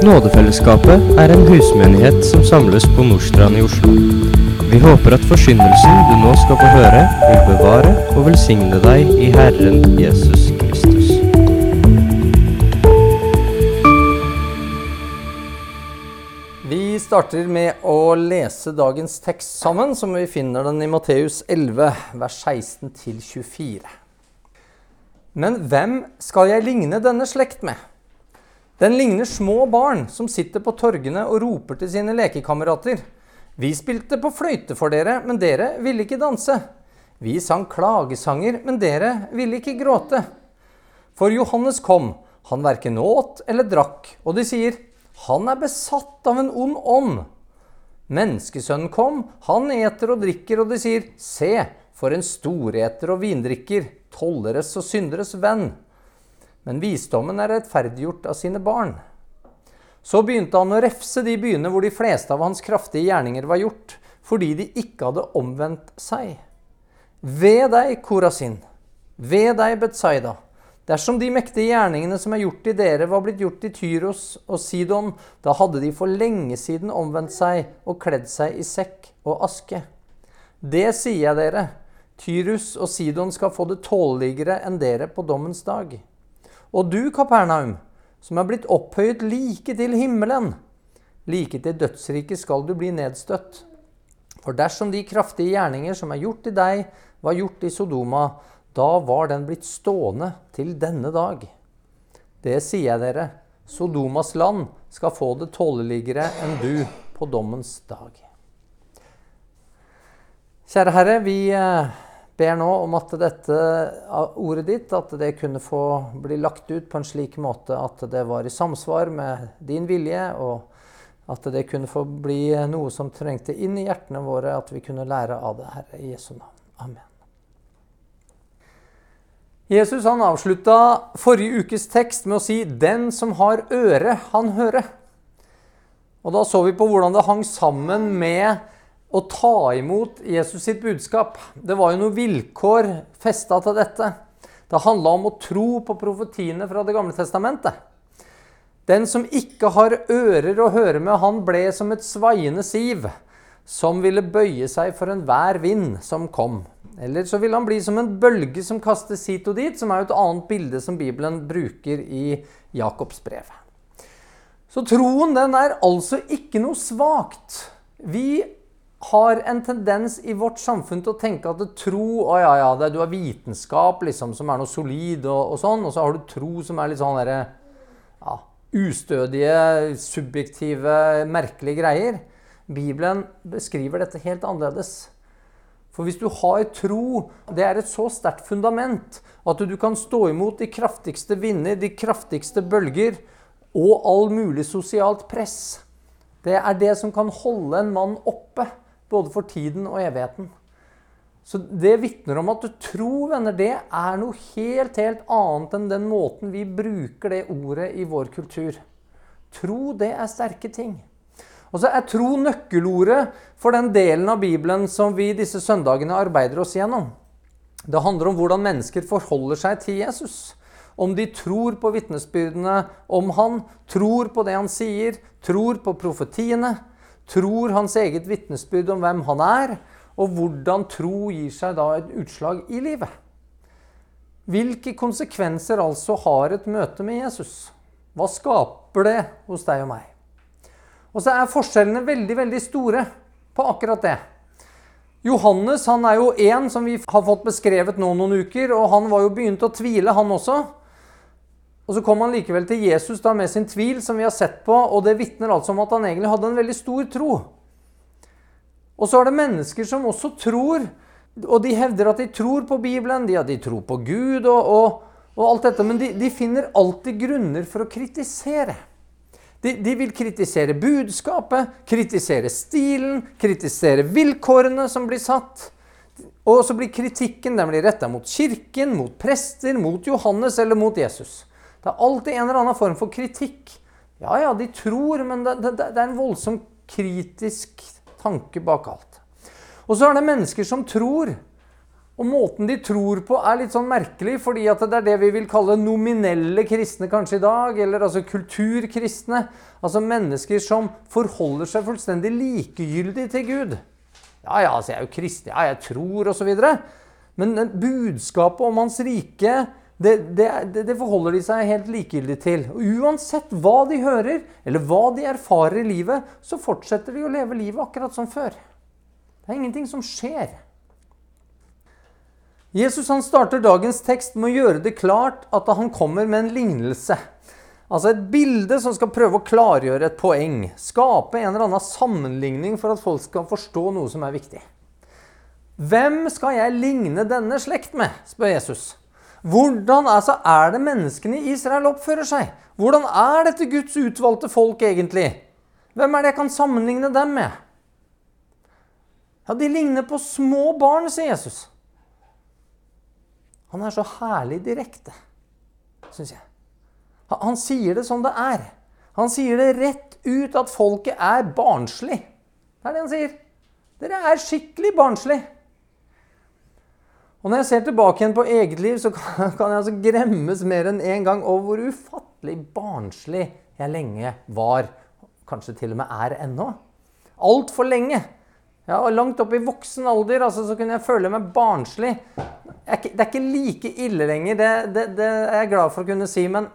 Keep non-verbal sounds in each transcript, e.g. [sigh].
Nådefellesskapet er en husmenighet som samles på Nordstrand i Oslo. Vi håper at forsyndelsen du nå skal få høre, vil bevare og velsigne deg i Herren Jesus Kristus. Vi starter med å lese dagens tekst sammen, som vi finner den i Matteus 11, vers 16 24. Men hvem skal jeg ligne denne slekt med? Den ligner små barn som sitter på torgene og roper til sine lekekamerater. Vi spilte på fløyte for dere, men dere ville ikke danse. Vi sang klagesanger, men dere ville ikke gråte. For Johannes kom, han verken åt eller drakk, og de sier, han er besatt av en ond ånd. Menneskesønnen kom, han eter og drikker, og de sier, se, for en storeter og vindrikker, tolleres og synderes venn. Men visdommen er rettferdiggjort av sine barn. Så begynte han å refse de byene hvor de fleste av hans kraftige gjerninger var gjort, fordi de ikke hadde omvendt seg. Ved deg, Korasin. Ved deg, Betsaida. Dersom de mektige gjerningene som er gjort i dere, var blitt gjort i Tyros og Sidon, da hadde de for lenge siden omvendt seg og kledd seg i sekk og aske. Det sier jeg dere. Tyrus og Sidon skal få det tåleligere enn dere på dommens dag. Og du, Kapernaum, som er blitt opphøyet like til himmelen, like til dødsriket skal du bli nedstøtt. For dersom de kraftige gjerninger som er gjort i deg, var gjort i Sodoma, da var den blitt stående til denne dag. Det sier jeg dere, Sodomas land skal få det tåleligere enn du på dommens dag. Kjære Herre, vi eh, ber nå om at dette ordet ditt at det kunne få bli lagt ut på en slik måte at det var i samsvar med din vilje, og at det kunne få bli noe som trengte inn i hjertene våre, at vi kunne lære av det, Herre, i Jesu navn. Amen. Jesus han avslutta forrige ukes tekst med å si 'Den som har øre, han hører'. Og Da så vi på hvordan det hang sammen med å ta imot Jesus sitt budskap. Det var jo noen vilkår festa til dette. Det handla om å tro på profetiene fra Det gamle testamentet. Den som ikke har ører å høre med, han ble som et svaiende siv, som ville bøye seg for enhver vind som kom. Eller så vil han bli som en bølge som kastes hit og dit, som er jo et annet bilde som Bibelen bruker i Jakobs brev. Så troen den er altså ikke noe svakt. Vi har en tendens i vårt samfunn til å tenke at tro å ja, ja, det, Du har vitenskap liksom, som er noe solid, og, og, sånn, og så har du tro som er litt sånn derre ja, ustødige, subjektive, merkelige greier. Bibelen beskriver dette helt annerledes. For hvis du har tro, det er et så sterkt fundament at du kan stå imot de kraftigste vinder, de kraftigste bølger og all mulig sosialt press. Det er det som kan holde en mann oppe, både for tiden og evigheten. Så det vitner om at tro, venner, det er noe helt, helt annet enn den måten vi bruker det ordet i vår kultur. Tro, det er sterke ting. Og så er tro nøkkelordet for den delen av Bibelen som vi disse søndagene arbeider oss gjennom. Det handler om hvordan mennesker forholder seg til Jesus. Om de tror på vitnesbyrdene om han, tror på det han sier, tror på profetiene, tror hans eget vitnesbyrd om hvem han er, og hvordan tro gir seg da et utslag i livet. Hvilke konsekvenser altså har et møte med Jesus? Hva skaper det hos deg og meg? Og så er forskjellene veldig, veldig store på akkurat det. Johannes han er jo én som vi har fått beskrevet nå noen uker, og han var jo begynt å tvile, han også. Og Så kom han likevel til Jesus da med sin tvil, som vi har sett på, og det vitner altså om at han egentlig hadde en veldig stor tro. Og så er det mennesker som også tror, og de hevder at de tror på Bibelen, de, de tror på Gud og, og, og alt dette, men de, de finner alltid grunner for å kritisere. De, de, vil kritisere budskapet, kritisere stilen, kritisere vilkårene som blir satt. Og så blir kritikken den retta mot kirken, mot prester, mot Johannes eller mot Jesus. Det er alltid en eller annen form for kritikk. Ja, ja, de tror, men det, det, det er en voldsom kritisk tanke bak alt. Og så er det mennesker som tror, Og måten de tror på, er litt sånn merkelig, fordi at det er det vi vil kalle nominelle kristne kanskje i dag. Eller altså kulturkristne. Altså mennesker som forholder seg fullstendig likegyldig til Gud. Ja, ja, altså jeg er jo kristen, ja, jeg tror, osv. Men budskapet om Hans rike det, det, det, forholder de seg helt likegyldig til. Og uansett hva de hører, eller hva de erfarer i livet, så fortsetter de å leve livet akkurat som før. Det er ingenting som skjer. Jesus han starter dagens tekst med å gjøre det klart at han kommer med en lignelse. Altså et bilde som skal prøve å klargjøre et poeng. Skape en eller annen sammenligning for at folk skal forstå noe som er viktig. Hvem skal jeg ligne denne slekt med? spør Jesus. Hvordan altså, er det menneskene i Israel oppfører seg? Hvordan er dette Guds utvalgte folk egentlig? Hvem er det jeg kan sammenligne dem med? Ja, De ligner på små barn, sier Jesus. Han er så herlig direkte, syns jeg. Han sier det som det er. Han sier det rett ut at folket er barnslig. Det er det han sier. Dere er skikkelig barnslig. Og når jeg ser tilbake igjen på eget liv, så kan [laughs] jeg altså gremmes mer enn én en gang over hvor ufattelig barnslig jeg lenge var. Kanskje til og med er ennå. Altfor lenge. Ja, og Langt opp i voksen alder altså, så kunne jeg føle meg barnslig. Det er ikke like ille lenger, det, det, det er jeg glad for å kunne si, men,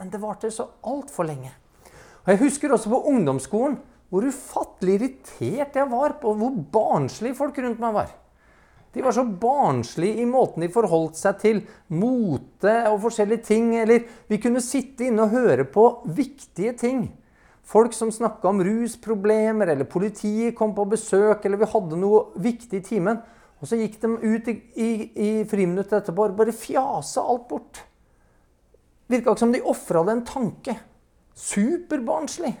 men det varte så altfor lenge. Og Jeg husker også på ungdomsskolen hvor ufattelig irritert jeg var på hvor barnslig folk rundt meg var. De var så barnslige i måten de forholdt seg til mote og forskjellige ting. Eller vi kunne sitte inne og høre på viktige ting. Folk som snakka om rusproblemer, eller politiet kom på besøk, eller vi hadde noe viktig i timen. Og så gikk de ut i, i, i friminuttet etterpå og bare fjasa alt bort. Virka ikke som de ofra det en tanke. Superbarnslig.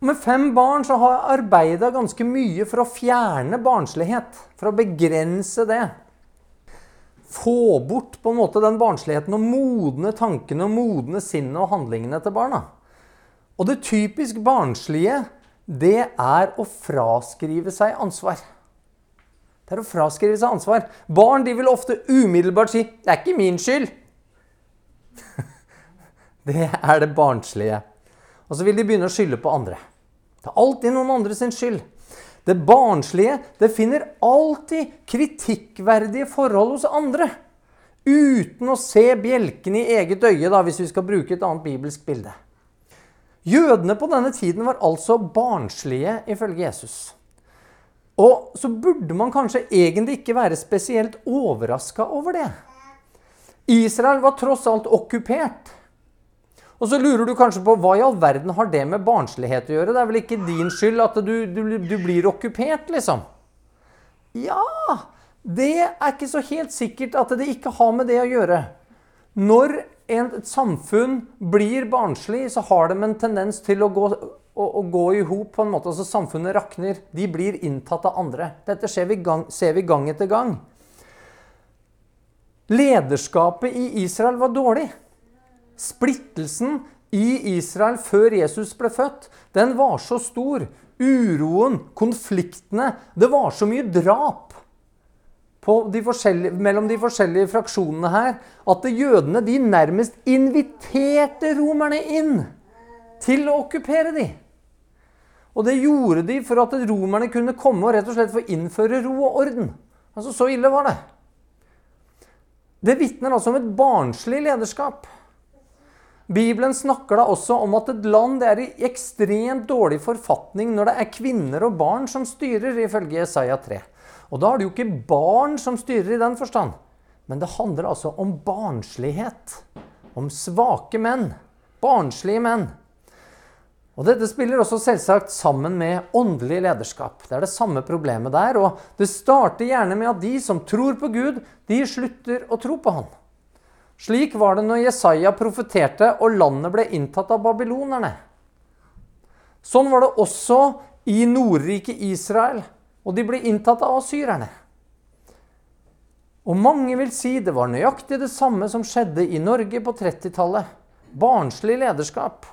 Med fem barn så har jeg arbeida ganske mye for å fjerne barnslighet. For å begrense det. Få bort på en måte den barnsligheten og modne tankene og modne sinnet og handlingene til barna. Og det typisk barnslige, det er å fraskrive seg ansvar. Det er å fraskrive seg ansvar. Barn de vil ofte umiddelbart si 'Det er ikke min skyld'. [laughs] det er det barnslige. Og så vil de begynne å skylde på andre. Det er alltid noen andre sin skyld. Det barnslige det finner alltid kritikkverdige forhold hos andre. Uten å se bjelken i eget øye, da, hvis vi skal bruke et annet bibelsk bilde. Jødene på denne tiden var altså barnslige, ifølge Jesus. Og så burde man kanskje egentlig ikke være spesielt overraska over det. Israel var tross alt okkupert. Og så lurer du kanskje på hva i all verden har det med barnslighet å gjøre? Det er vel ikke din skyld at du, du, du blir okkupert, liksom? Ja, det er ikke så helt sikkert at det ikke har med det å gjøre. Når en, et samfunn blir barnslig, så har de en tendens til å gå, å, gå i hop på en måte. Altså Samfunnet rakner. De blir inntatt av andre. Dette vi gang, ser vi gang etter gang. Lederskapet i Israel var dårlig. Splittelsen i Israel før Jesus ble født, den var så stor. Uroen, konfliktene Det var så mye drap de mellom de forskjellige fraksjonene her at jødene de nærmest inviterte romerne inn til å okkupere dem. Og det gjorde de for at romerne kunne komme og rett og slett få innføre ro og orden. Altså, Så ille var det. Det vitner altså om et barnslig lederskap. Bibelen snakker da også om at et land er i ekstremt dårlig forfatning når det er kvinner og barn som styrer, ifølge Jesaja 3. Og da er det jo ikke barn som styrer i den forstand. Men det handler altså om barnslighet. Om svake menn. Barnslige menn. Og Dette spiller også selvsagt sammen med åndelig lederskap. Det er det samme problemet der. Og det starter gjerne med at de som tror på Gud, de slutter å tro på Han. Slik var det når Jesaja profeterte og landet ble inntatt av babylonerne. Sånn var det også i Nordriket Israel, og de ble inntatt av asyrerne. Og mange vil si det var nøyaktig det samme som skjedde i Norge på 30-tallet. Barnslig lederskap.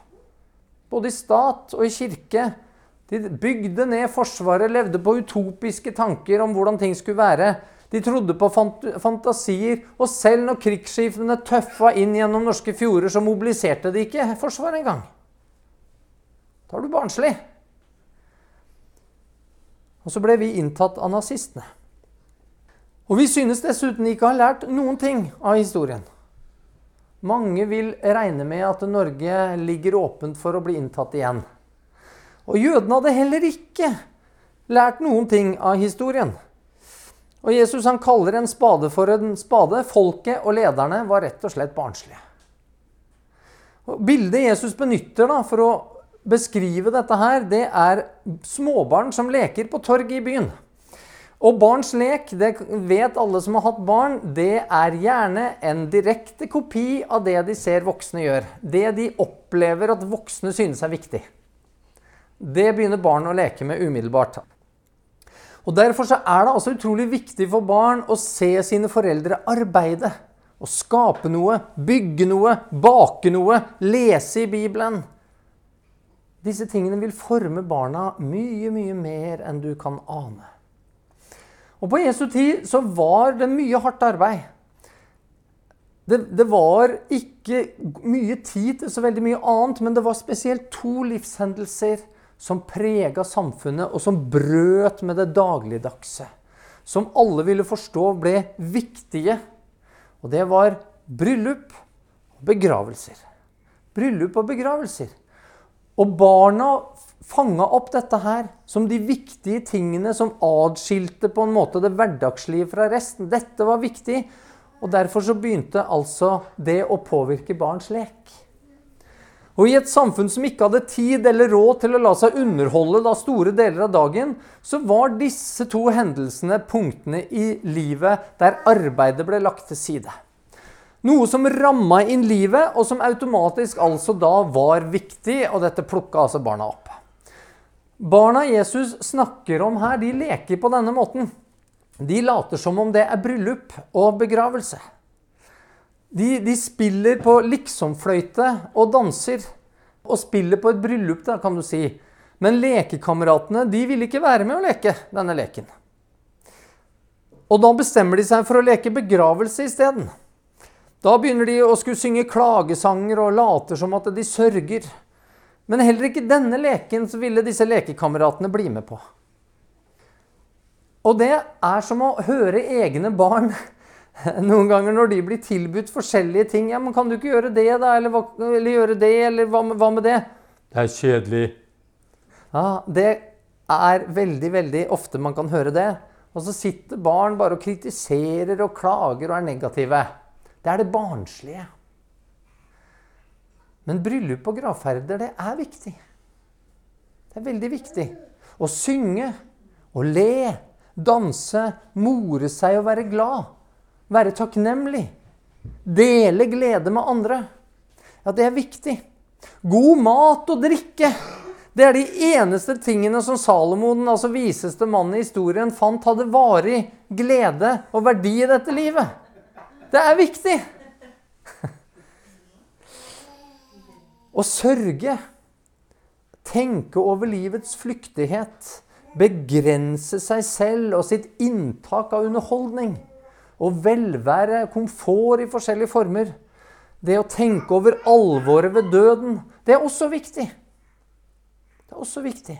Både i stat og i kirke. De bygde ned Forsvaret, levde på utopiske tanker om hvordan ting skulle være. De trodde på fant fantasier, og selv når krigsskipene tøffa inn gjennom norske fjorder, så mobiliserte de ikke Forsvaret engang. Da er du barnslig. Og så ble vi inntatt av nazistene. Og vi synes dessuten ikke å ha lært noen ting av historien. Mange vil regne med at Norge ligger åpent for å bli inntatt igjen. Og jødene hadde heller ikke lært noen ting av historien. Og Jesus han kaller en spade for en spade. Folket og lederne var rett og slett barnslige. Og bildet Jesus benytter da, for å beskrive dette her, det er småbarn som leker på torget i byen. Og barns lek, det vet alle som har hatt barn, det er gjerne en direkte kopi av det de ser voksne gjør. Det de opplever at voksne synes er viktig. Det begynner barn å leke med umiddelbart. Og Derfor så er det altså utrolig viktig for barn å se sine foreldre arbeide. Å skape noe, bygge noe, bake noe, lese i Bibelen. Disse tingene vil forme barna mye, mye mer enn du kan ane. Og På Jesu tid så var det mye hardt arbeid. Det, det, var ikke mye tid til så veldig mye annet, men det var spesielt to livshendelser som prega samfunnet, og som brøt med det dagligdagse. Som alle ville forstå ble viktige. Og det var bryllup og begravelser. Bryllup og begravelser. Og barna fanga opp dette her som de viktige tingene som adskilte på en måte det hverdagslige fra resten. Dette var viktig, og derfor så begynte altså det å påvirke barns lek. Og i et samfunn som ikke hadde tid eller råd til å la seg underholde da store deler av dagen, så var disse to hendelsene punktene i livet der arbeidet ble lagt til side. Noe som ramma inn livet, og som automatisk altså da var viktig, og dette plukka altså barna opp. Barna Jesus snakker om her, de leker på denne måten. De later som om det er bryllup og begravelse. De, de spiller på liksomfløyte og danser. Og spiller på et bryllup, da, kan du si. Men lekekameratene de vil ikke være med å leke denne leken. Og da bestemmer de seg for å leke begravelse isteden. Da begynner de å skulle synge klagesanger og later som at de sørger. Men heller ikke denne leken ville disse lekekameratene bli med på. Og det er som å høre egne barn [laughs] noen ganger når de blir tilbudt forskjellige ting. Ja, men 'Kan du ikke gjøre det, da?' Eller, eller 'gjøre det', eller hva, hva med det?' Det er kjedelig. Ja, det er veldig, veldig ofte man kan høre det. Og så sitter barn bare og kritiserer og klager og er negative. Det er det barnslige. Men bryllup og gravferder, det er viktig. Det er veldig viktig. Å synge, å le, danse, more seg og være glad. Være takknemlig. Dele glede med andre. Ja, det er viktig. God mat og drikke. Det er de eneste tingene som Salomoden, altså viseste mannen i historien, fant hadde varig glede og verdi i dette livet. Det er viktig. Å sørge, tenke over livets flyktighet, begrense seg selv og sitt inntak av underholdning og velvære, komfort i forskjellige former. Det å tenke over alvoret ved døden, det er også viktig. Det er også viktig.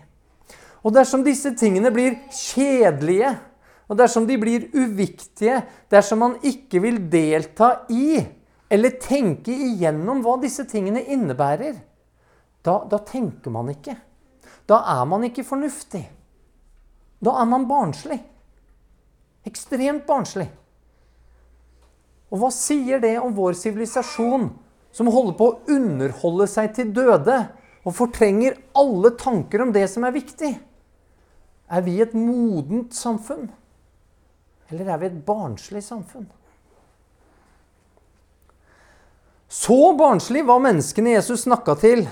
Og dersom disse tingene blir kjedelige, og dersom de blir uviktige, dersom man ikke vil delta i eller tenke igjennom hva disse tingene innebærer, da, da tenker man ikke. Da er man ikke fornuftig. Da er man barnslig. Ekstremt barnslig. Og hva sier det om vår sivilisasjon, som holder på å underholde seg til døde og fortrenger alle tanker om det som er viktig? Er vi et modent samfunn? Eller er vi et barnslig samfunn? Så barnslig var menneskene Jesus snakka til.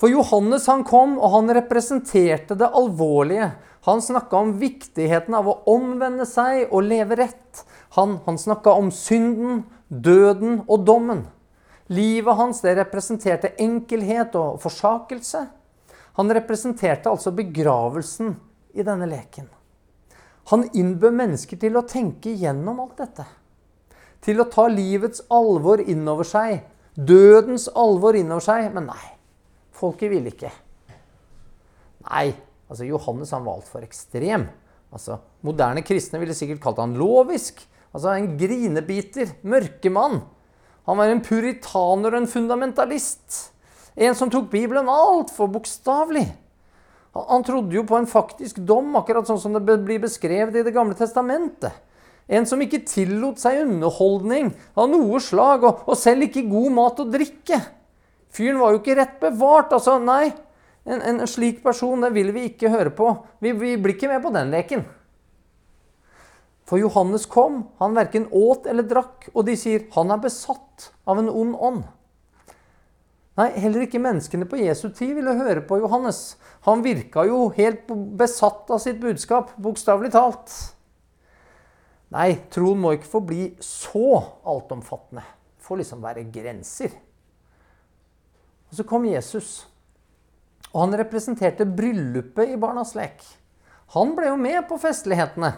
For Johannes han kom, og han representerte det alvorlige. Han snakka om viktigheten av å omvende seg og leve rett. Han, han snakka om synden, døden og dommen. Livet hans det representerte enkelhet og forsakelse. Han representerte altså begravelsen i denne leken. Han innbød mennesker til å tenke gjennom alt dette. Til å ta livets alvor innover seg. Dødens alvor innover seg. Men nei, folket ville ikke. Nei, altså Johannes han var altfor ekstrem. Altså, Moderne kristne ville sikkert kalt han lovisk. Altså en grinebiter, mørkemann. Han var en puritaner og en fundamentalist. En som tok Bibelen altfor bokstavelig. Han trodde jo på en faktisk dom, akkurat sånn som det blir beskrevet i Det gamle testamentet. En som ikke tillot seg underholdning av noe slag, og, og selv ikke god mat og drikke. Fyren var jo ikke rett bevart. altså Nei, en, en slik person det vil vi ikke høre på. Vi, vi blir ikke med på den leken. For Johannes kom, han verken åt eller drakk, og de sier han er besatt av en ond ånd. Nei, heller ikke menneskene på Jesu tid ville høre på Johannes. Han virka jo helt besatt av sitt budskap, bokstavelig talt. Nei, troen må ikke få bli så altomfattende. Det får liksom være grenser. Og så kom Jesus. Og han representerte bryllupet i barnas lek. Han ble jo med på festlighetene.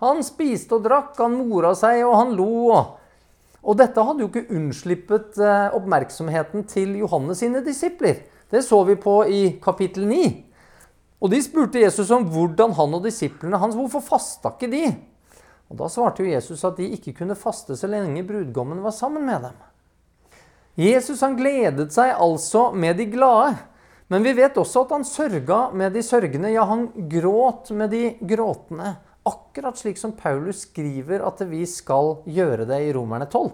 Han spiste og drakk, han mora seg, og han lo. Og dette hadde jo ikke unnslippet eh, oppmerksomheten til Johannes sine disipler. Det så vi på i kapittel 9. Og de spurte Jesus om hvordan han og disiplene hans Hvorfor fasta ikke de? Og Da svarte jo Jesus at de ikke kunne faste så lenge brudgommen var sammen med dem. Jesus han gledet seg altså med de glade. Men vi vet også at han sørga med de sørgende. Ja, han gråt med de gråtende. Akkurat slik som Paulus skriver at vi skal gjøre det i Romerne 12.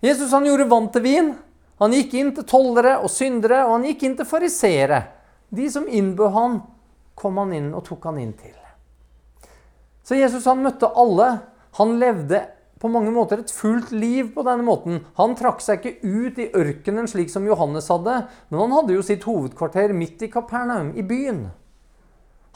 Jesus han gjorde vann til vin. Han gikk inn til tollere og syndere, og han gikk inn til fariseere. De som innbød han, kom han inn og tok han inn til. Så Jesus han møtte alle. Han levde på mange måter et fullt liv på denne måten. Han trakk seg ikke ut i ørkenen slik som Johannes hadde, men han hadde jo sitt hovedkvarter midt i Kapernaum, i byen.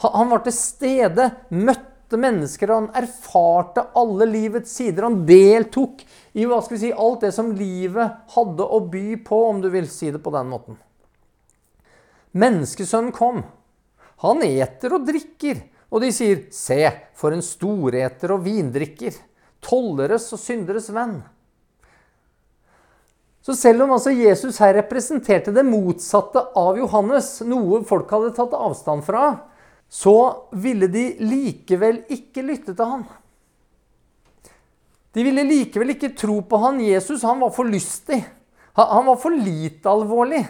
Han var til stede, møtte mennesker, han erfarte alle livets sider. Han deltok i hva skal vi si, alt det som livet hadde å by på, om du vil si det på den måten. Menneskesønnen kom. Han eter og drikker. Og de sier, 'Se, for en storeter og vindrikker'. Tolleres og synderes venn. Så selv om altså Jesus her representerte det motsatte av Johannes, noe folk hadde tatt avstand fra, så ville de likevel ikke lytte til han. De ville likevel ikke tro på han. Jesus han var for lystig. Han var for lite alvorlig.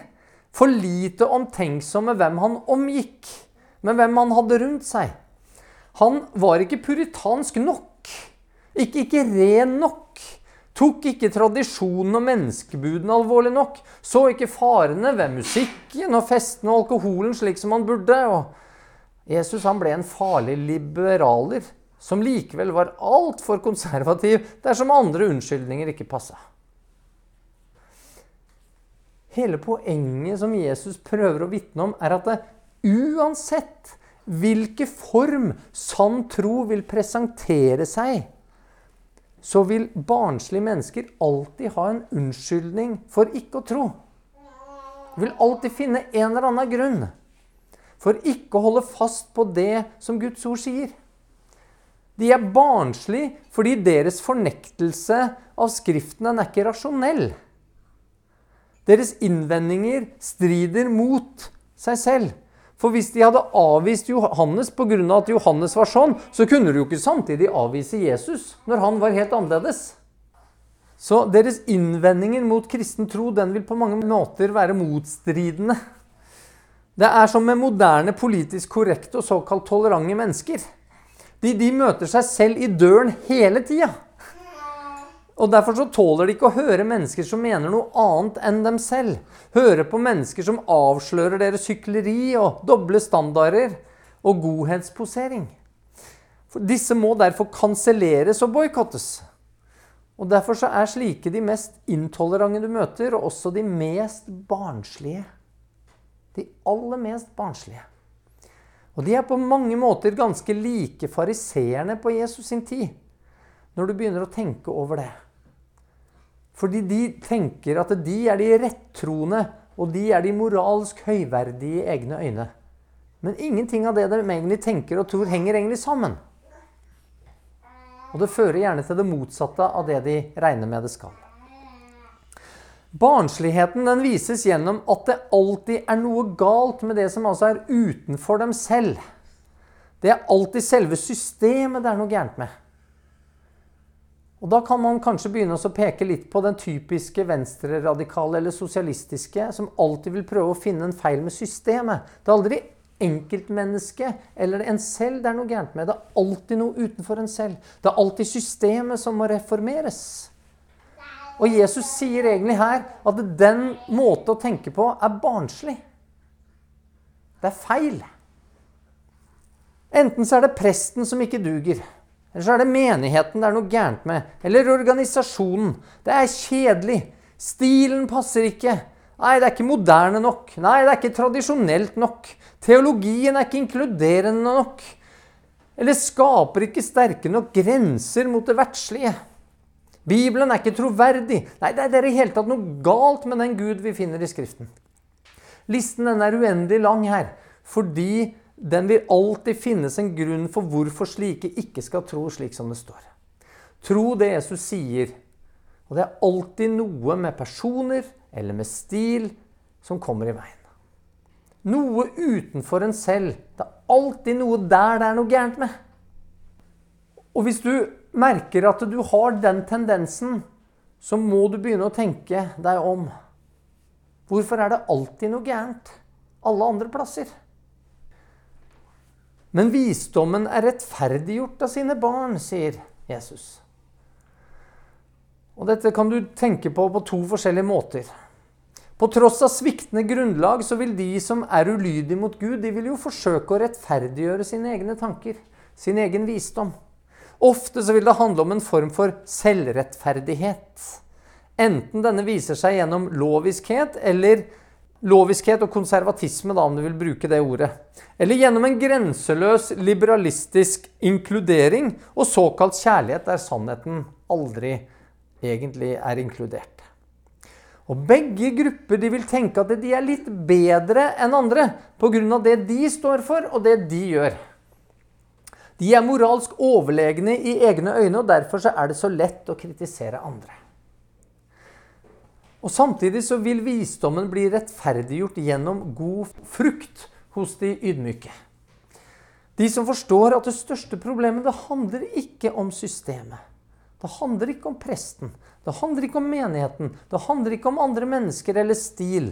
For lite omtenksom med hvem han omgikk, med hvem han hadde rundt seg. Han var ikke puritansk nok. Ikke, ikke ren nok. Tok ikke tradisjonen og menneskebudene alvorlig nok. Så ikke farene ved musikken og festene og alkoholen slik som han burde. og Jesus han ble en farlig liberaler som likevel var altfor konservativ dersom andre unnskyldninger ikke passa. Hele poenget som Jesus prøver å vitne om, er at det, uansett hvilken form sann tro vil presentere seg, så vil barnslige mennesker alltid ha en unnskyldning for ikke å tro. Vil alltid finne en eller annen grunn for ikke å holde fast på det som Guds ord sier. De er barnslige fordi deres fornektelse av Skriften er ikke rasjonell. Deres innvendinger strider mot seg selv. For hvis de hadde avvist Johannes pga. at Johannes var sånn, så kunne de jo ikke samtidig avvise Jesus når han var helt annerledes. Så deres innvendinger mot kristen tro den vil på mange måter være motstridende. Det er som med moderne politisk korrekte og såkalt tolerante mennesker. De, de møter seg selv i døren hele tida. Og Derfor så tåler de ikke å høre mennesker som mener noe annet enn dem selv. Høre på mennesker som avslører deres hykleri og doble standarder og godhetsposering. For disse må derfor kanselleres og boikottes. Og Derfor så er slike de mest intolerante du møter, og også de mest barnslige. De aller mest barnslige. Og de er på mange måter ganske like fariseerne på Jesus sin tid, når du begynner å tenke over det. Fordi de tenker at de er de rettroende, og de er de moralsk høyverdige i egne øyne. Men ingenting av det de egentlig tenker og tror, henger egentlig sammen. Og det fører gjerne til det motsatte av det de regner med det skal. Barnsligheten den vises gjennom at det alltid er noe galt med det som altså er utenfor dem selv. Det er alltid selve systemet det er noe gærent med. Og Da kan man kanskje begynne å peke litt på den typiske venstreradikale eller sosialistiske, som alltid vil prøve å finne en feil med systemet. Det er aldri enkeltmennesket eller en selv det er noe gærent med. Det er alltid noe utenfor en selv. Det er alltid systemet som må reformeres. Og Jesus sier egentlig her at den måte å tenke på er barnslig. Det er feil. Enten så er det presten som ikke duger. Eller så er det menigheten det er noe gærent med. Eller organisasjonen. Det er kjedelig. Stilen passer ikke. Nei, det er ikke moderne nok. Nei, det er ikke tradisjonelt nok. Teologien er ikke inkluderende nok. Eller skaper ikke sterke nok grenser mot det verdslige. Bibelen er ikke troverdig. Nei, det er i hele tatt noe galt med den Gud vi finner i Skriften. Listen den er uendelig lang her, fordi den vil alltid finnes en grunn for hvorfor slike ikke skal tro slik som det står. Tro det Jesus sier. Og det er alltid noe med personer eller med stil som kommer i veien. Noe utenfor en selv. Det er alltid noe der det er noe gærent med. Og hvis du merker at du har den tendensen, så må du begynne å tenke deg om. Hvorfor er det alltid noe gærent alle andre plasser? Men visdommen er rettferdiggjort av sine barn, sier Jesus. Og dette kan du tenke på på to forskjellige måter. På tross av sviktende grunnlag så vil de som er ulydige mot Gud, de vil jo forsøke å rettferdiggjøre sine egne tanker, sin egen visdom. Ofte så vil det handle om en form for selvrettferdighet. Enten denne viser seg gjennom loviskhet eller loviskhet og konservatisme, da, om du vil bruke det ordet. Eller gjennom en grenseløs liberalistisk inkludering og såkalt kjærlighet der sannheten aldri egentlig er inkludert. Og Begge grupper vil tenke at de er litt bedre enn andre pga. det de står for, og det de gjør. De er moralsk overlegne i egne øyne, og derfor er det så lett å kritisere andre. Og Samtidig så vil visdommen bli rettferdiggjort gjennom god frukt hos de ydmyke. De som forstår at det største problemet det handler ikke om systemet. Det handler ikke om presten, det handler ikke om menigheten, det handler ikke om andre mennesker eller stil.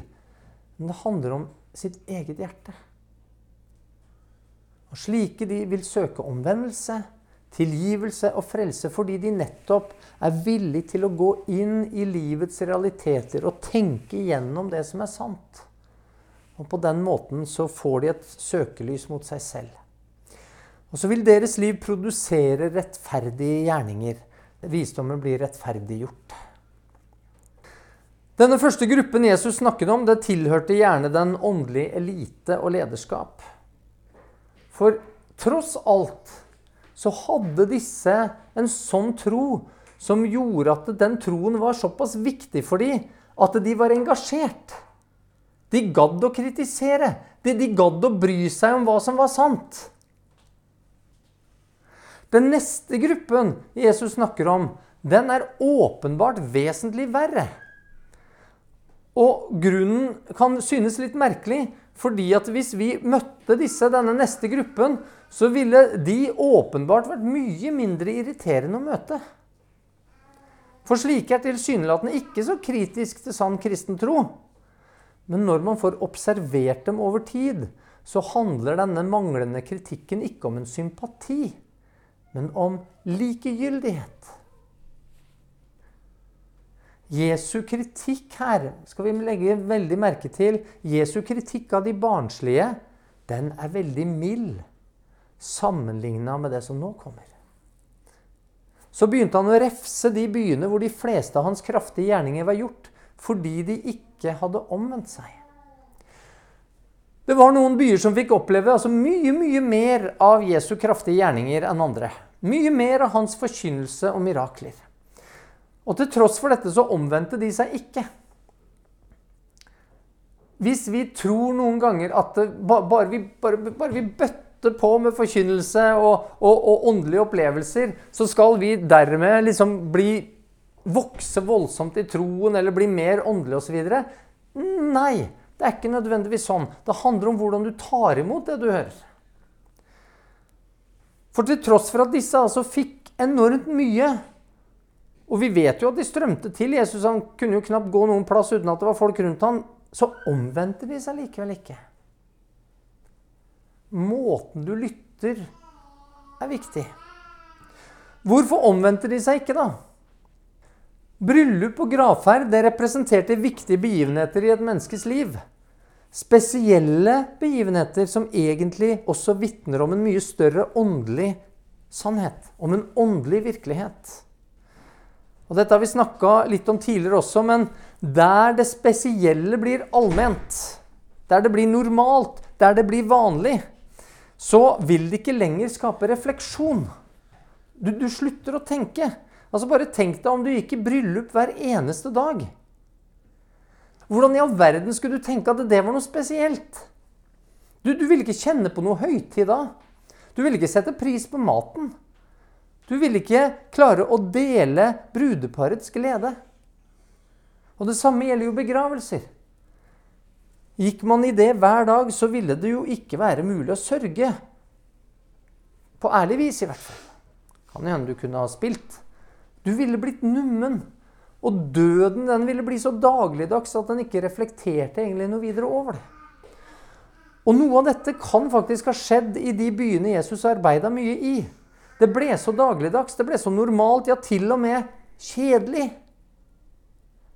Men det handler om sitt eget hjerte. Og Slike de vil søke omvendelse, tilgivelse og frelse fordi de nettopp er villige til å gå inn i livets realiteter og tenke igjennom det som er sant. Og På den måten så får de et søkelys mot seg selv. Og så vil deres liv produsere rettferdige gjerninger visdommen blir rettferdiggjort. Denne første gruppen Jesus snakket om, det tilhørte gjerne den åndelige elite og lederskap. For tross alt så hadde disse en sånn tro som gjorde at den troen var såpass viktig for dem at de var engasjert. De gadd å kritisere. De, de gadd å bry seg om hva som var sant. Den neste gruppen Jesus snakker om, den er åpenbart vesentlig verre. Og grunnen kan synes litt merkelig, fordi at hvis vi møtte disse, denne neste gruppen, så ville de åpenbart vært mye mindre irriterende å møte. For slike er tilsynelatende ikke så kritisk til sann kristen tro. Men når man får observert dem over tid, så handler denne manglende kritikken ikke om en sympati men om likegyldighet. Jesu kritikk her skal vi legge veldig merke til. Jesu kritikk av de barnslige den er veldig mild sammenligna med det som nå kommer. Så begynte han å refse de byene hvor de fleste av hans kraftige gjerninger var gjort, fordi de ikke hadde omvendt seg. Det var noen byer som fikk oppleve altså mye mye mer av Jesu kraftige gjerninger enn andre. Mye mer av hans forkynnelse og mirakler. Og til tross for dette så omvendte de seg ikke. Hvis vi tror noen ganger at det, bare, vi, bare, bare, vi, bøtter på med forkynnelse og, og, og, åndelige opplevelser, så skal vi dermed liksom bli vokse voldsomt i troen eller bli mer åndelige osv. Nei, det er ikke nødvendigvis sånn. Det handler om hvordan du tar imot det du hører. For til tross for at disse altså fikk enormt mye Og vi vet jo at de strømte til. Jesus han kunne jo knapt gå noen plass uten at det var folk rundt ham. Så omvendte de seg likevel ikke. Måten du lytter, er viktig. Hvorfor omvendte de seg ikke, da? Bryllup og gravferd det representerte viktige begivenheter i et menneskes liv. Spesielle begivenheter som egentlig også vitner om en mye større åndelig sannhet. Om en åndelig virkelighet. Og Dette har vi snakka litt om tidligere også, men der det spesielle blir allment, der det blir normalt, der det blir vanlig, så vil det ikke lenger skape refleksjon. Du, du slutter å tenke. Altså Bare tenk deg om du gikk i bryllup hver eneste dag. Hvordan i all verden skulle du tenke at det var noe spesielt? Du, du ville ikke kjenne på noe høytid da. Du ville ikke sette pris på maten. Du ville ikke klare å dele brudeparets glede. Og det samme gjelder jo begravelser. Gikk man i det hver dag, så ville det jo ikke være mulig å sørge. På ærlig vis, i hvert fall. Kan hende du kunne ha spilt. Du ville blitt nummen. Og døden den ville bli så dagligdags at den ikke reflekterte egentlig noe videre over det. Og noe av dette kan faktisk ha skjedd i de byene Jesus arbeida mye i. Det ble så dagligdags, det ble så normalt, ja, til og med kjedelig.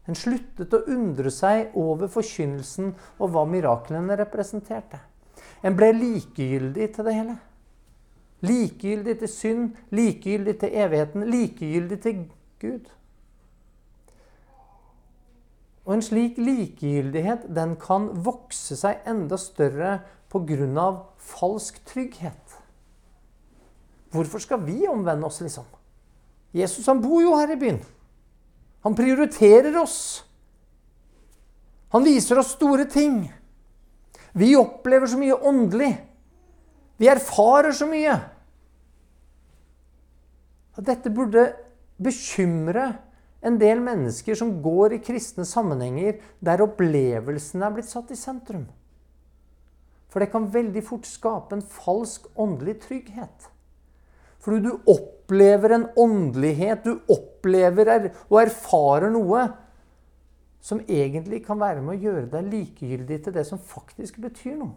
En sluttet å undre seg over forkynnelsen og hva miraklene representerte. En ble likegyldig til det hele. Likegyldig til synd, likegyldig til evigheten, likegyldig til Gud. Og en slik likegyldighet den kan vokse seg enda større pga. falsk trygghet. Hvorfor skal vi omvende oss, liksom? Jesus han bor jo her i byen. Han prioriterer oss. Han viser oss store ting. Vi opplever så mye åndelig. Vi erfarer så mye. Dette burde bekymre en del mennesker som går i kristne sammenhenger der opplevelsen er blitt satt i sentrum. For det kan veldig fort skape en falsk åndelig trygghet. Fordi du opplever en åndelighet, du opplever og erfarer noe som egentlig kan være med å gjøre deg likegyldig til det som faktisk betyr noe.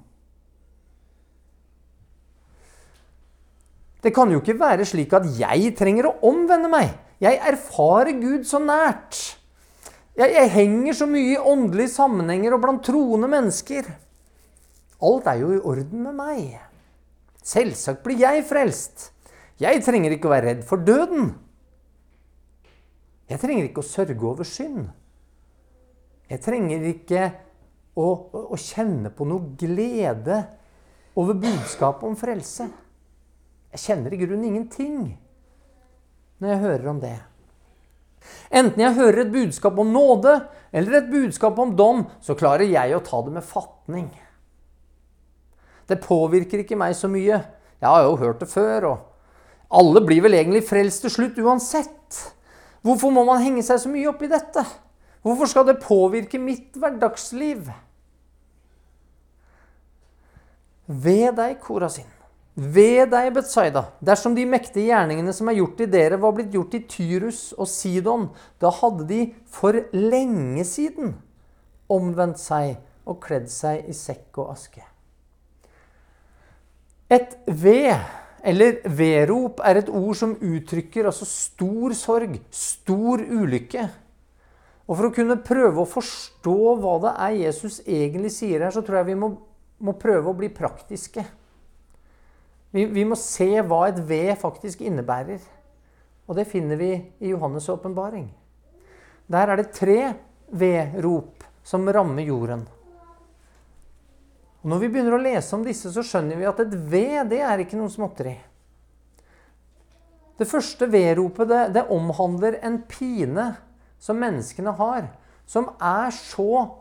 Det kan jo ikke være slik at jeg trenger å omvende meg. Jeg erfarer Gud så nært. Jeg, jeg henger så mye i åndelige sammenhenger og blant troende mennesker. Alt er jo i orden med meg. Selvsagt blir jeg frelst. Jeg trenger ikke å være redd for døden. Jeg trenger ikke å sørge over synd. Jeg trenger ikke å, å, å kjenne på noe glede over budskapet om frelse. Jeg kjenner i grunnen ingenting når jeg hører om det. Enten jeg hører et budskap om nåde eller et budskap om dom, så klarer jeg å ta det med fatning. Det påvirker ikke meg så mye. Jeg har jo hørt det før. og Alle blir vel egentlig frelst til slutt uansett. Hvorfor må man henge seg så mye opp i dette? Hvorfor skal det påvirke mitt hverdagsliv? Ved deg, Korasin. Ved deg, Betsaida, dersom de mektige gjerningene som er gjort i dere, var blitt gjort i Tyrus og Sidon, da hadde de for lenge siden omvendt seg og kledd seg i sekk og aske. Et ved, eller verop er et ord som uttrykker altså stor sorg, stor ulykke. Og For å kunne prøve å forstå hva det er Jesus egentlig sier her, så tror jeg vi må, må prøve å bli praktiske. Vi, vi, må se hva et ved faktisk innebærer. Og det finner vi i Johannes' åpenbaring. Der er det tre vedrop som rammer jorden. Og Når vi begynner å lese om disse, så skjønner vi at et ved det er ikke noe småtteri. Det første vedropet det, det omhandler en pine som menneskene har, som er så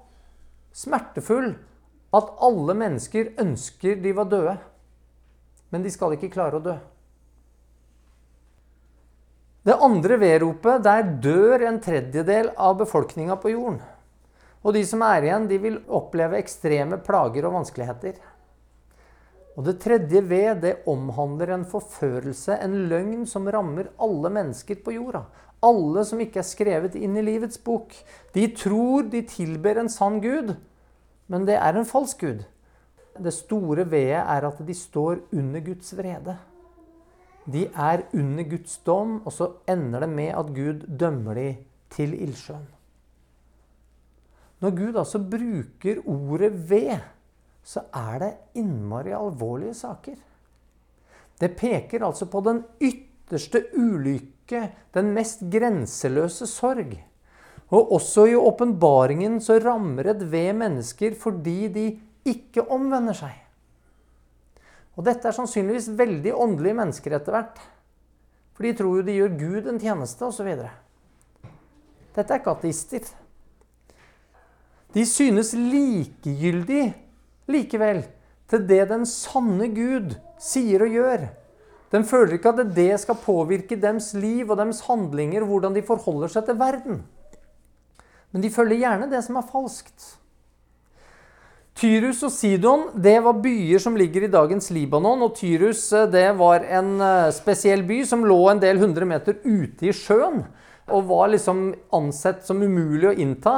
smertefull at alle mennesker ønsker de var døde. Men de skal ikke klare å dø. Det andre vedropet, der dør en tredjedel av befolkninga på jorden. Og de som er igjen, de vil oppleve ekstreme plager og vanskeligheter. Og det tredje ved, det omhandler en forførelse, en løgn som rammer alle mennesker på jorda. Alle som ikke er skrevet inn i livets bok. De tror de tilber en sann gud, men det er en falsk gud. Det store vedet er at de står under Guds vrede. De er under Guds dom, og så ender det med at Gud dømmer de til ildsjøen. Når Gud altså bruker ordet 'ved', så er det innmari alvorlige saker. Det peker altså på den ytterste ulykke, den mest grenseløse sorg. Og også i åpenbaringen så rammer et ved mennesker fordi de ikke omvender seg. Og dette er sannsynligvis veldig åndelige mennesker etter hvert. For de tror jo de gjør Gud en tjeneste, osv. Dette er ikke ateister. De synes likegyldig likevel til det den sanne Gud sier og gjør. De føler ikke at det skal påvirke deres liv og deres handlinger, hvordan de forholder seg til verden. Men de følger gjerne det som er falskt. Tyrus og Sidon det var byer som ligger i dagens Libanon. og Tyrus eh, det var en eh, spesiell by som lå en del hundre meter ute i sjøen. Og var liksom ansett som umulig å innta.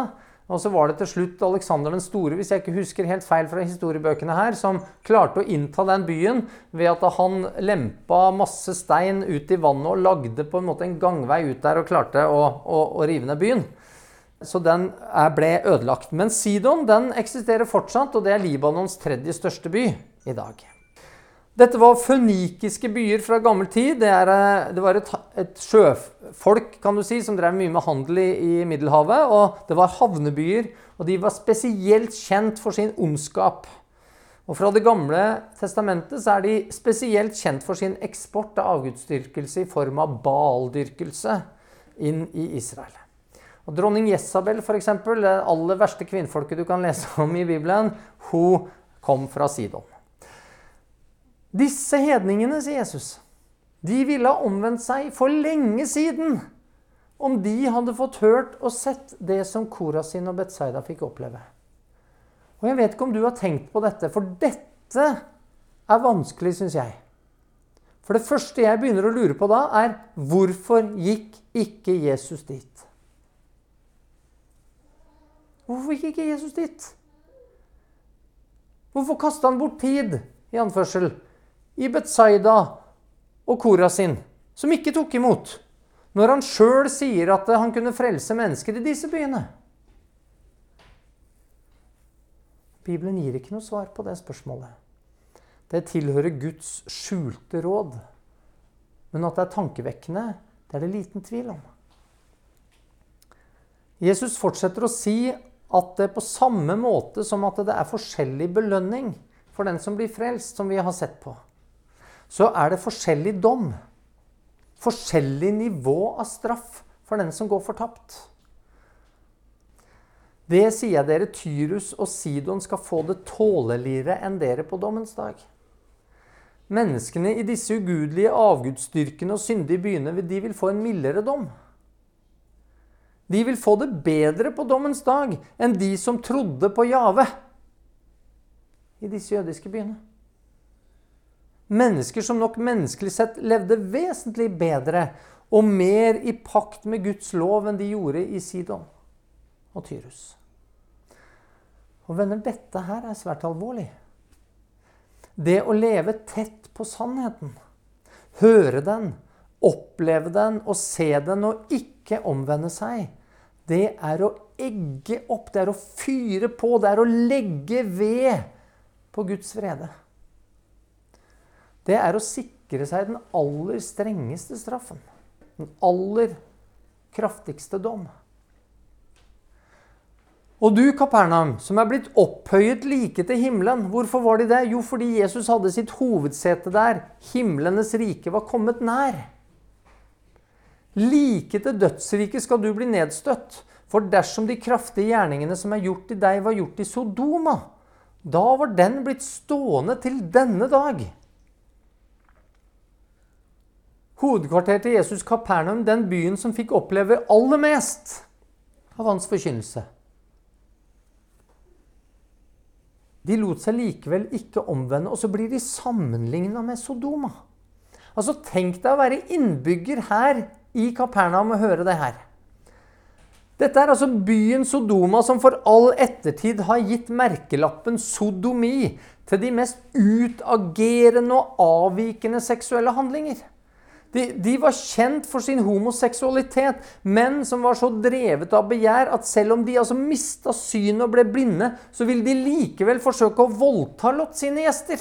Og så var det til slutt Aleksander den store, hvis jeg ikke husker helt feil fra historiebøkene her, som klarte å innta den byen ved at han lempa masse stein ut i vannet og lagde på en måte en gangvei ut der og klarte å, å, å rive ned byen. Så den ble ødelagt. Men Sidon den eksisterer fortsatt, og det er Libanons tredje største by i dag. Dette var fønikiske byer fra gammel tid. Det, er, eh, det var et, et, sjøfolk kan du si, som drev mye med handel i, i, Middelhavet. Og det var havnebyer, og de var spesielt kjent for sin ondskap. Og Fra Det gamle testamentet så er de spesielt kjent for sin eksport av avgudsdyrkelse i form av baldyrkelse inn i Israel. Og Dronning Jesabel, f.eks., det aller verste kvinnfolket du kan lese om i Bibelen, hun kom fra Sidon. Disse hedningene, sier Jesus, de ville ha omvendt seg for lenge siden om de hadde fått hørt og sett det som Korasin og Betzaida fikk oppleve. Og Jeg vet ikke om du har tenkt på dette, for dette er vanskelig, syns jeg. For det første jeg begynner å lure på da, er hvorfor gikk ikke Jesus dit? Hvorfor gikk ikke Jesus dit? Hvorfor kasta han bort tid? i anførsel, i Betzaida og Korasin, som ikke tok imot, når han sjøl sier at han kunne frelse mennesker i disse byene? Bibelen gir ikke noe svar på det spørsmålet. Det tilhører Guds skjulte råd. Men at det er tankevekkende, det er det liten tvil om. Jesus fortsetter å si at det på samme måte som at det er forskjellig belønning for den som blir frelst, som vi har sett på, så er det forskjellig dom. Forskjellig nivå av straff for den som går fortapt. Det sier jeg dere, Tyrus og Sidon skal få det tåleligere enn dere på dommens dag. Menneskene i disse ugudelige, avgudsdyrkene og syndige byene de vil få en mildere dom. De vil få det bedre på dommens dag enn de som trodde på Jave i disse jødiske byene. Mennesker som nok menneskelig sett levde vesentlig bedre og mer i pakt med Guds lov enn de gjorde i Sidon og Tyrus. Og venner, dette her er svært alvorlig. Det å leve tett på sannheten, høre den, oppleve den og se den og ikke omvende seg, det er å egge opp, det er å fyre på, det er å legge ved på Guds vrede det er å sikre seg den aller strengeste straffen. Den aller kraftigste dom. Og du, Kapernaum, som er blitt opphøyet like til himmelen. Hvorfor var de det? Jo, fordi Jesus hadde sitt hovedsete der. Himlenes rike var kommet nær. Like til dødsriket skal du bli nedstøtt. For dersom de kraftige gjerningene som er gjort i deg, var gjort i Sodoma, da var den blitt stående til denne dag. Hovedkvarteret til Jesus, Kapernaum, den byen som fikk oppleve aller mest av hans forkynnelse. De lot seg likevel ikke omvende, og så blir de sammenligna med Sodoma. Altså, Tenk deg å være innbygger her i Kapernaum og høre det her. Dette er altså byen Sodoma som for all ettertid har gitt merkelappen sodomi til de mest utagerende og avvikende seksuelle handlinger. De, de, var kjent for sin homoseksualitet, men som var så drevet av begjær at selv om de altså mista synet og ble blinde, så ville de likevel forsøke å voldta Lot sine gjester.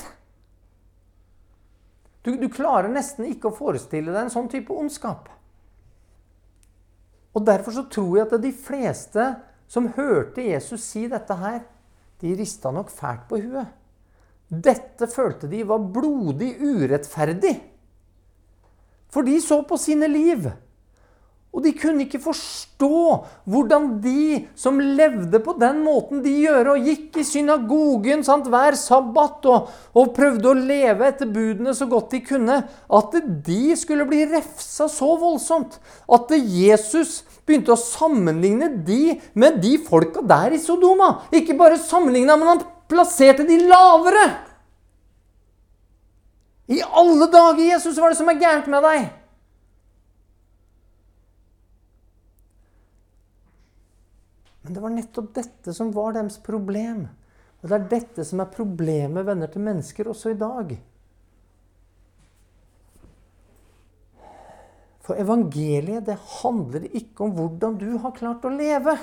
Du, du klarer nesten ikke å forestille deg en sånn type ondskap. Og Derfor så tror jeg at de fleste som hørte Jesus si dette her, de rista nok fælt på huet. Dette følte de var blodig urettferdig. For de så på sine liv. Og de kunne ikke forstå hvordan de som levde på den måten de gjør, og gikk i synagogen sant, hver sabbat og, og, prøvde å leve etter budene så godt de kunne, at de skulle bli refsa så voldsomt. At Jesus begynte å sammenligne de med de folka der i Sodoma. Ikke bare sammenligna, men han plasserte de lavere. I alle dager, Jesus, hva er det som er gærent med deg? Men det var nettopp dette som var deres problem. Og det er dette som er problemet, venner til mennesker, også i dag. For evangeliet, det handler ikke om hvordan du har klart å leve.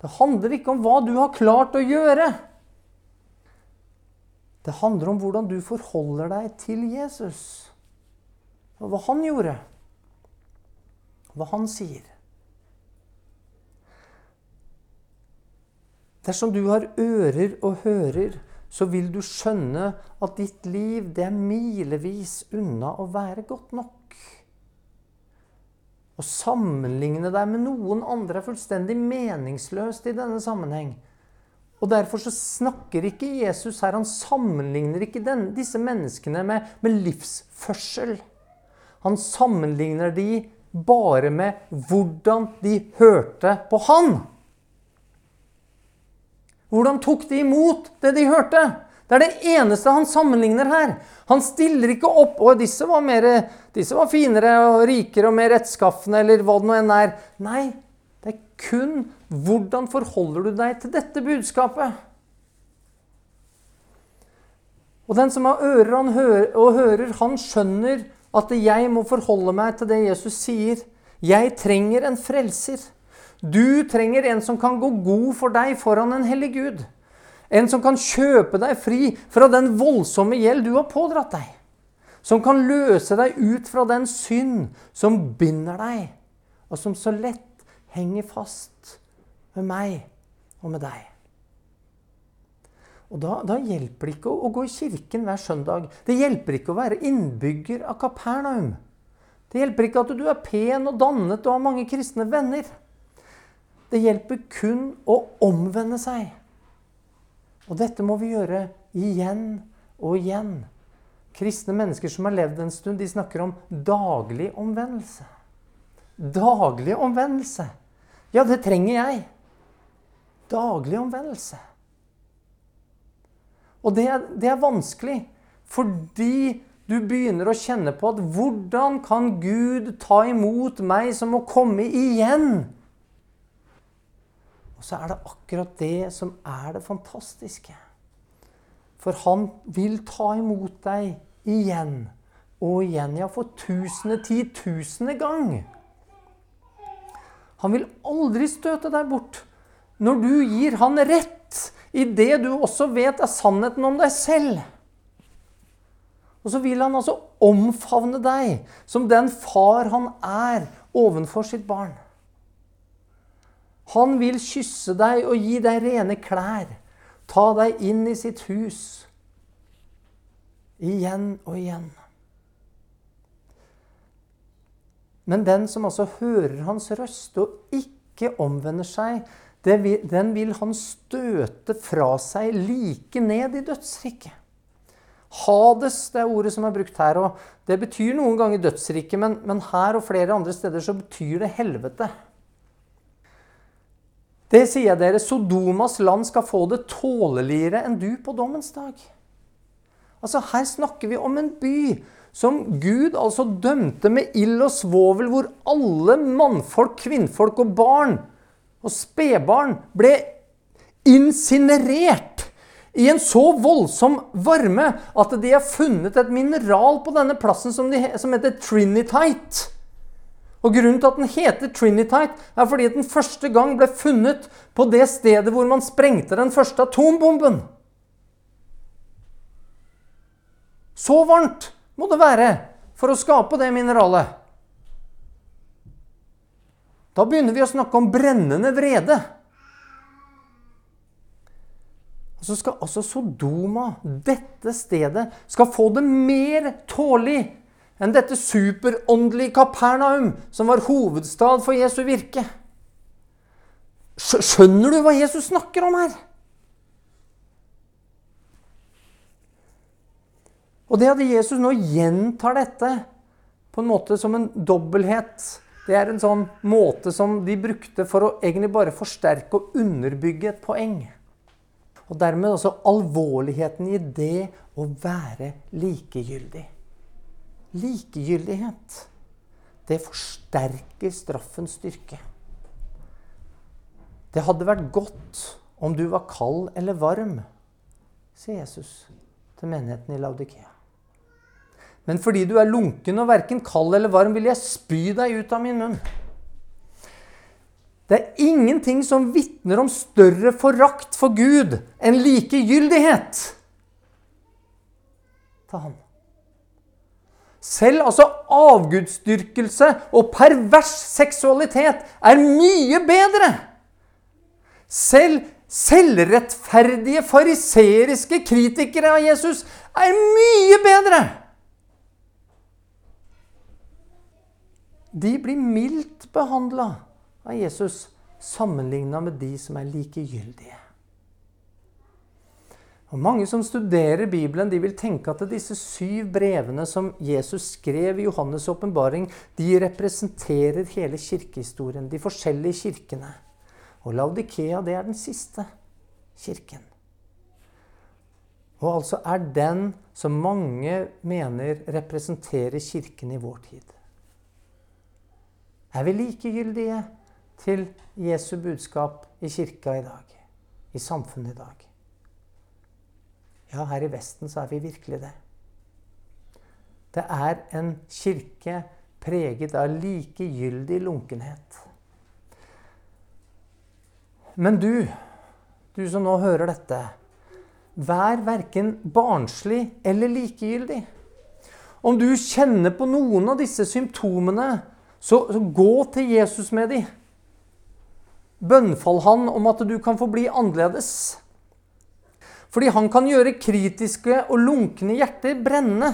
Det handler ikke om hva du har klart å gjøre. Det handler om hvordan du forholder deg til Jesus. Og hva han gjorde. Hva han sier. Dersom du har ører og hører, så vil du skjønne at ditt liv det er milevis unna å være godt nok. Å sammenligne deg med noen andre er fullstendig meningsløst i denne sammenheng. Og Derfor så snakker ikke Jesus her, han sammenligner ikke den, disse menneskene med, med livsførsel. Han sammenligner de bare med hvordan de hørte på han. Hvordan tok de imot det de hørte? Det er det eneste han sammenligner her. Han stiller ikke opp og disse var, mer, disse var finere og rikere og mer rettskaffende, eller hva det nå enn er. Nei, kun hvordan forholder du deg til dette budskapet. Og den som har ører han hører, og hører, han skjønner at jeg må forholde meg til det Jesus sier. Jeg trenger en frelser. Du trenger en som kan gå god for deg foran en hellig Gud. En som kan kjøpe deg fri fra den voldsomme gjeld du har pådratt deg. Som kan løse deg ut fra den synd som binder deg, og som så lett henger fast med meg og med deg. Og da, da hjelper det ikke å, å, gå i kirken hver søndag. Det hjelper ikke å være innbygger av Kapernaum. Det hjelper ikke at du er pen og dannet og har mange kristne venner. Det hjelper kun å omvende seg. Og dette må vi gjøre igjen og igjen. Kristne mennesker som har levd en stund, de snakker om daglig omvendelse. Daglig omvendelse. Ja, det trenger jeg. Daglig omvendelse. Og det, det er vanskelig fordi du begynner å kjenne på at hvordan kan Gud ta imot meg som må komme igjen? Og så er det akkurat det som er det fantastiske. For han vil ta imot deg igjen og igjen. Ja, for tusende, titusende gang. Han vil aldri støte deg bort når du gir han rett i det du også vet er sannheten om deg selv. Og så vil han altså omfavne deg som den far han er ovenfor sitt barn. Han vil kysse deg og gi deg rene klær, ta deg inn i sitt hus. Igjen og igjen. Men den som altså hører hans røst og ikke omvender seg, vil, den vil han støte fra seg like ned i dødsriket. Hades det er ordet som er brukt her. og Det betyr noen ganger dødsriket, men, men her og flere andre steder så betyr det helvete. Det sier jeg dere, Sodomas land skal få det tåleligere enn du på dommens dag. Altså Her snakker vi om en by som Gud altså dømte med ild og svovel, hvor alle mannfolk, kvinnfolk og barn og spedbarn ble insinerert i en så voldsom varme at de har funnet et mineral på denne plassen som, de, som heter trinitite. Og Grunnen til at den heter trinitite, er fordi den første gang ble funnet på det stedet hvor man sprengte den første atombomben. Så varmt må det være for å skape det mineralet. Da begynner vi å snakke om brennende vrede. Og så skal altså Sodoma, dette stedet, skal få det mer tålig enn dette superåndelige Kapernaum, som var hovedstad for Jesu virke. Skjønner du hva Jesus snakker om her? Og det at Jesus nå gjentar dette på en måte som en dobbelthet, det er en sånn måte som de brukte for å egentlig bare forsterke og underbygge et poeng. Og dermed også alvorligheten i det å være likegyldig. Likegyldighet, det forsterker straffens styrke. Det hadde vært godt om du var kald eller varm, sier Jesus til menigheten i Laudikea. Men fordi du er lunken og verken kald eller varm, vil jeg spy deg ut av min munn. Det er ingenting som vitner om større forakt for Gud enn likegyldighet til Han. Selv altså avgudsdyrkelse og pervers seksualitet er mye bedre. Selv selvrettferdige fariseriske kritikere av Jesus er mye bedre de blir mildt behandla av Jesus sammenligna med de som er likegyldige. Og Mange som studerer Bibelen, de vil tenke at disse syv brevene som Jesus skrev i Johannes' åpenbaring, de representerer hele kirkehistorien, de forskjellige kirkene. Og Laudikea, det er den siste kirken. Og altså er den som mange mener representerer kirken i vår tid. Er vi likegyldige til Jesu budskap i kirka i dag? I samfunnet i dag? Ja, her i Vesten så er vi virkelig det. Det er en kirke preget av likegyldig lunkenhet. Men du, du som nå hører dette, vær verken barnslig eller likegyldig. Om du kjenner på noen av disse symptomene, så, så gå til Jesus med de. Bønnfall han om at du kan få bli annerledes. Fordi han kan gjøre kritiske og lunkne hjerter brennende.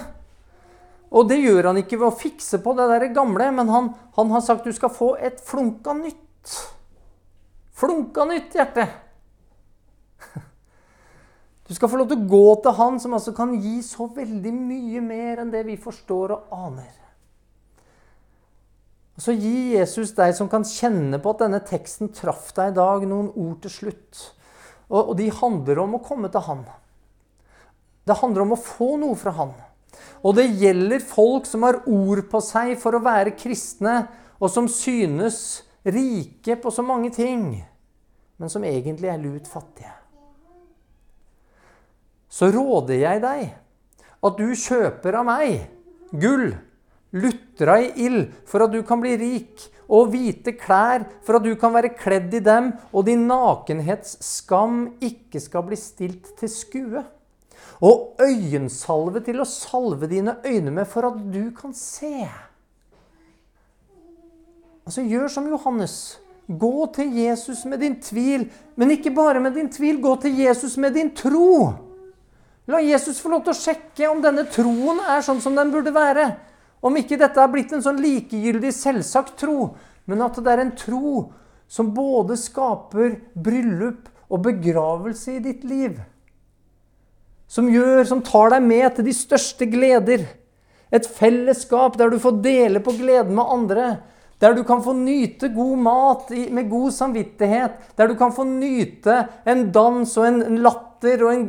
Og det gjør han ikke ved å fikse på det der gamle, men han, han har sagt du skal få et flunka nytt. Flunka nytt hjerte. [laughs] Du skal få lov til å gå til han som altså kan gi så veldig mye mer enn det vi forstår og aner. Og Så gi Jesus deg som kan kjenne på at denne teksten traff deg i dag, noen ord til slutt. Og, og de handler om å komme til Han. Det handler om å få noe fra Han. Og det gjelder folk som har ord på seg for å være kristne, og som synes rike på så mange ting, men som egentlig er lut fattige. Så råder jeg deg at du kjøper av meg gull lutra i ild for at du kan bli rik, og hvite klær for at du kan være kledd i dem, og din nakenhets skam ikke skal bli stilt til skue. Og øyensalve til å salve dine øyne med for at du kan se. Altså, gjør som Johannes. Gå til Jesus med din tvil, men ikke bare med din tvil. Gå til Jesus med din tro. La Jesus få lov til å sjekke om denne troen er sånn som den burde være. Om ikke dette er blitt en sånn likegyldig, selvsagt tro, men at det er en tro som både skaper bryllup og begravelse i ditt liv. Som gjør, som tar deg med til de største gleder. Et fellesskap der du får dele på gleden med andre. Der du kan få nyte god mat med god samvittighet. Der du kan få nyte en dans og en latter og en,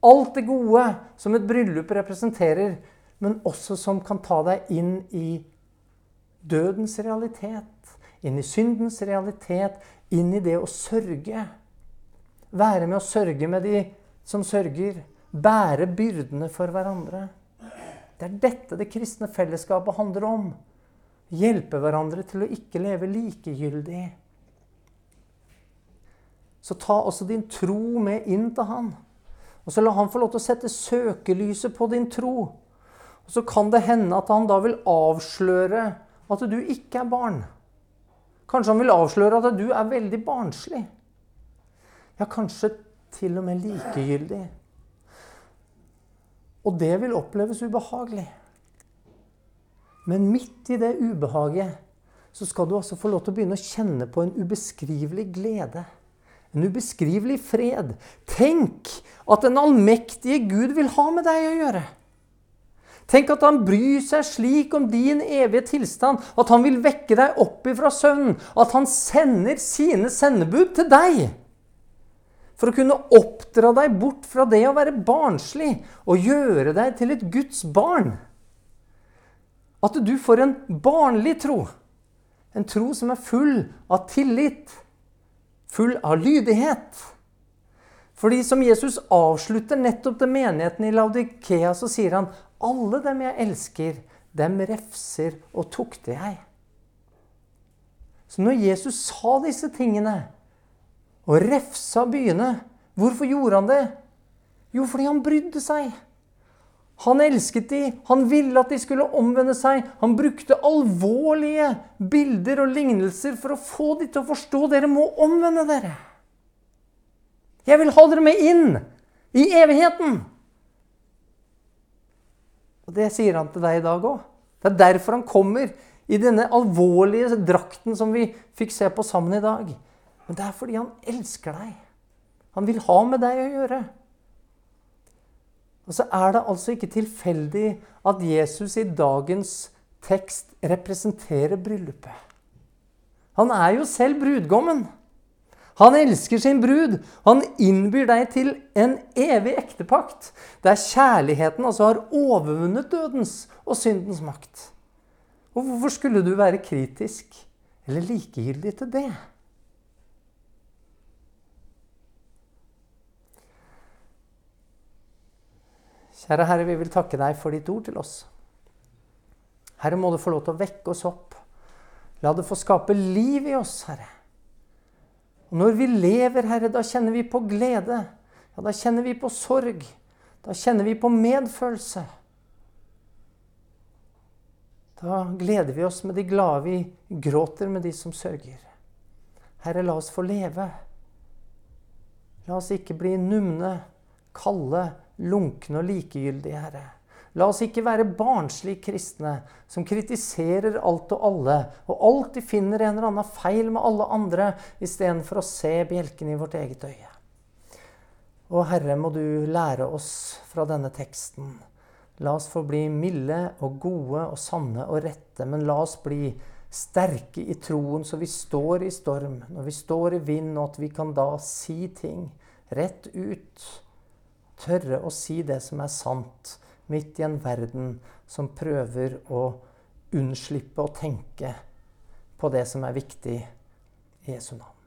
alt det gode som et bryllup representerer men også som kan ta deg inn i dødens realitet, inn i syndens realitet, inn i det å sørge. Være med å sørge med de som sørger. Bære byrdene for hverandre. Det er dette det kristne fellesskapet handler om. Hjelpe hverandre til å ikke leve likegyldig. Så ta også din tro med inn til han. Og så la han få lov til å sette søkelyset på din tro. Og så kan det hende at han da vil avsløre at du ikke er barn. Kanskje han vil avsløre at du er veldig barnslig. Ja, kanskje til og med likegyldig. Og det vil oppleves ubehagelig. Men midt i det ubehaget så skal du altså få lov til å begynne å kjenne på en ubeskrivelig glede. En ubeskrivelig fred. Tenk at den allmektige Gud vil ha med deg å gjøre. Tenk at han bryr seg slik om din evige tilstand at han vil vekke deg opp ifra søvnen. At han sender sine sendebud til deg. For å kunne oppdra deg bort fra det å være barnslig og gjøre deg til et Guds barn. At du får en barnlig tro. En tro som er full av tillit. Full av lydighet. Fordi som Jesus avslutter nettopp til menigheten i Laudikea, så sier han alle dem jeg elsker, dem refser og tukter jeg. Så når Jesus sa disse tingene og refsa byene, hvorfor gjorde han det? Jo, fordi han brydde seg. Han elsket de, han ville at de skulle omvende seg. Han brukte alvorlige bilder og lignelser for å få de til å forstå dere må omvende dere. Jeg vil ha dere med inn i evigheten. Og det sier han til deg i dag òg. Det er derfor han kommer i denne alvorlige drakten som vi fikk se på sammen i dag. Men det er fordi han elsker deg. Han vil ha med deg å gjøre. Og så er det altså ikke tilfeldig at Jesus i dagens tekst representerer bryllupet. Han er jo selv brudgommen. Han elsker sin brud. Han innbyr deg til en evig ektepakt, der kjærligheten altså har overvunnet dødens og syndens makt. Og hvorfor skulle du være kritisk eller likegyldig til det? Kjære Herre, vi vil takke deg for ditt ord til oss. Herre, må du få lov til å vekke oss opp. La det få skape liv i oss, Herre. Og når vi lever, Herre, da kjenner vi på glede. Ja, da kjenner vi på sorg. Da kjenner vi på medfølelse. Da gleder vi oss med de glade, vi gråter med de som sørger. Herre, la oss få leve. La oss ikke bli numne, kalde, lunkne og likegyldige, Herre. La oss ikke være barnslige kristne som kritiserer alt og alle, og alltid finner en eller annen feil med alle andre, istedenfor å se bjelken i vårt eget øye. Og Herre, må du lære oss fra denne teksten. La oss få bli milde og gode og sanne og rette, men la oss bli sterke i troen så vi står i storm, når vi står i vind, og at vi kan da si ting rett ut. Tørre å si det som er sant midt i en verden som prøver å unnslippe å tenke på det som er viktig i Jesu navn.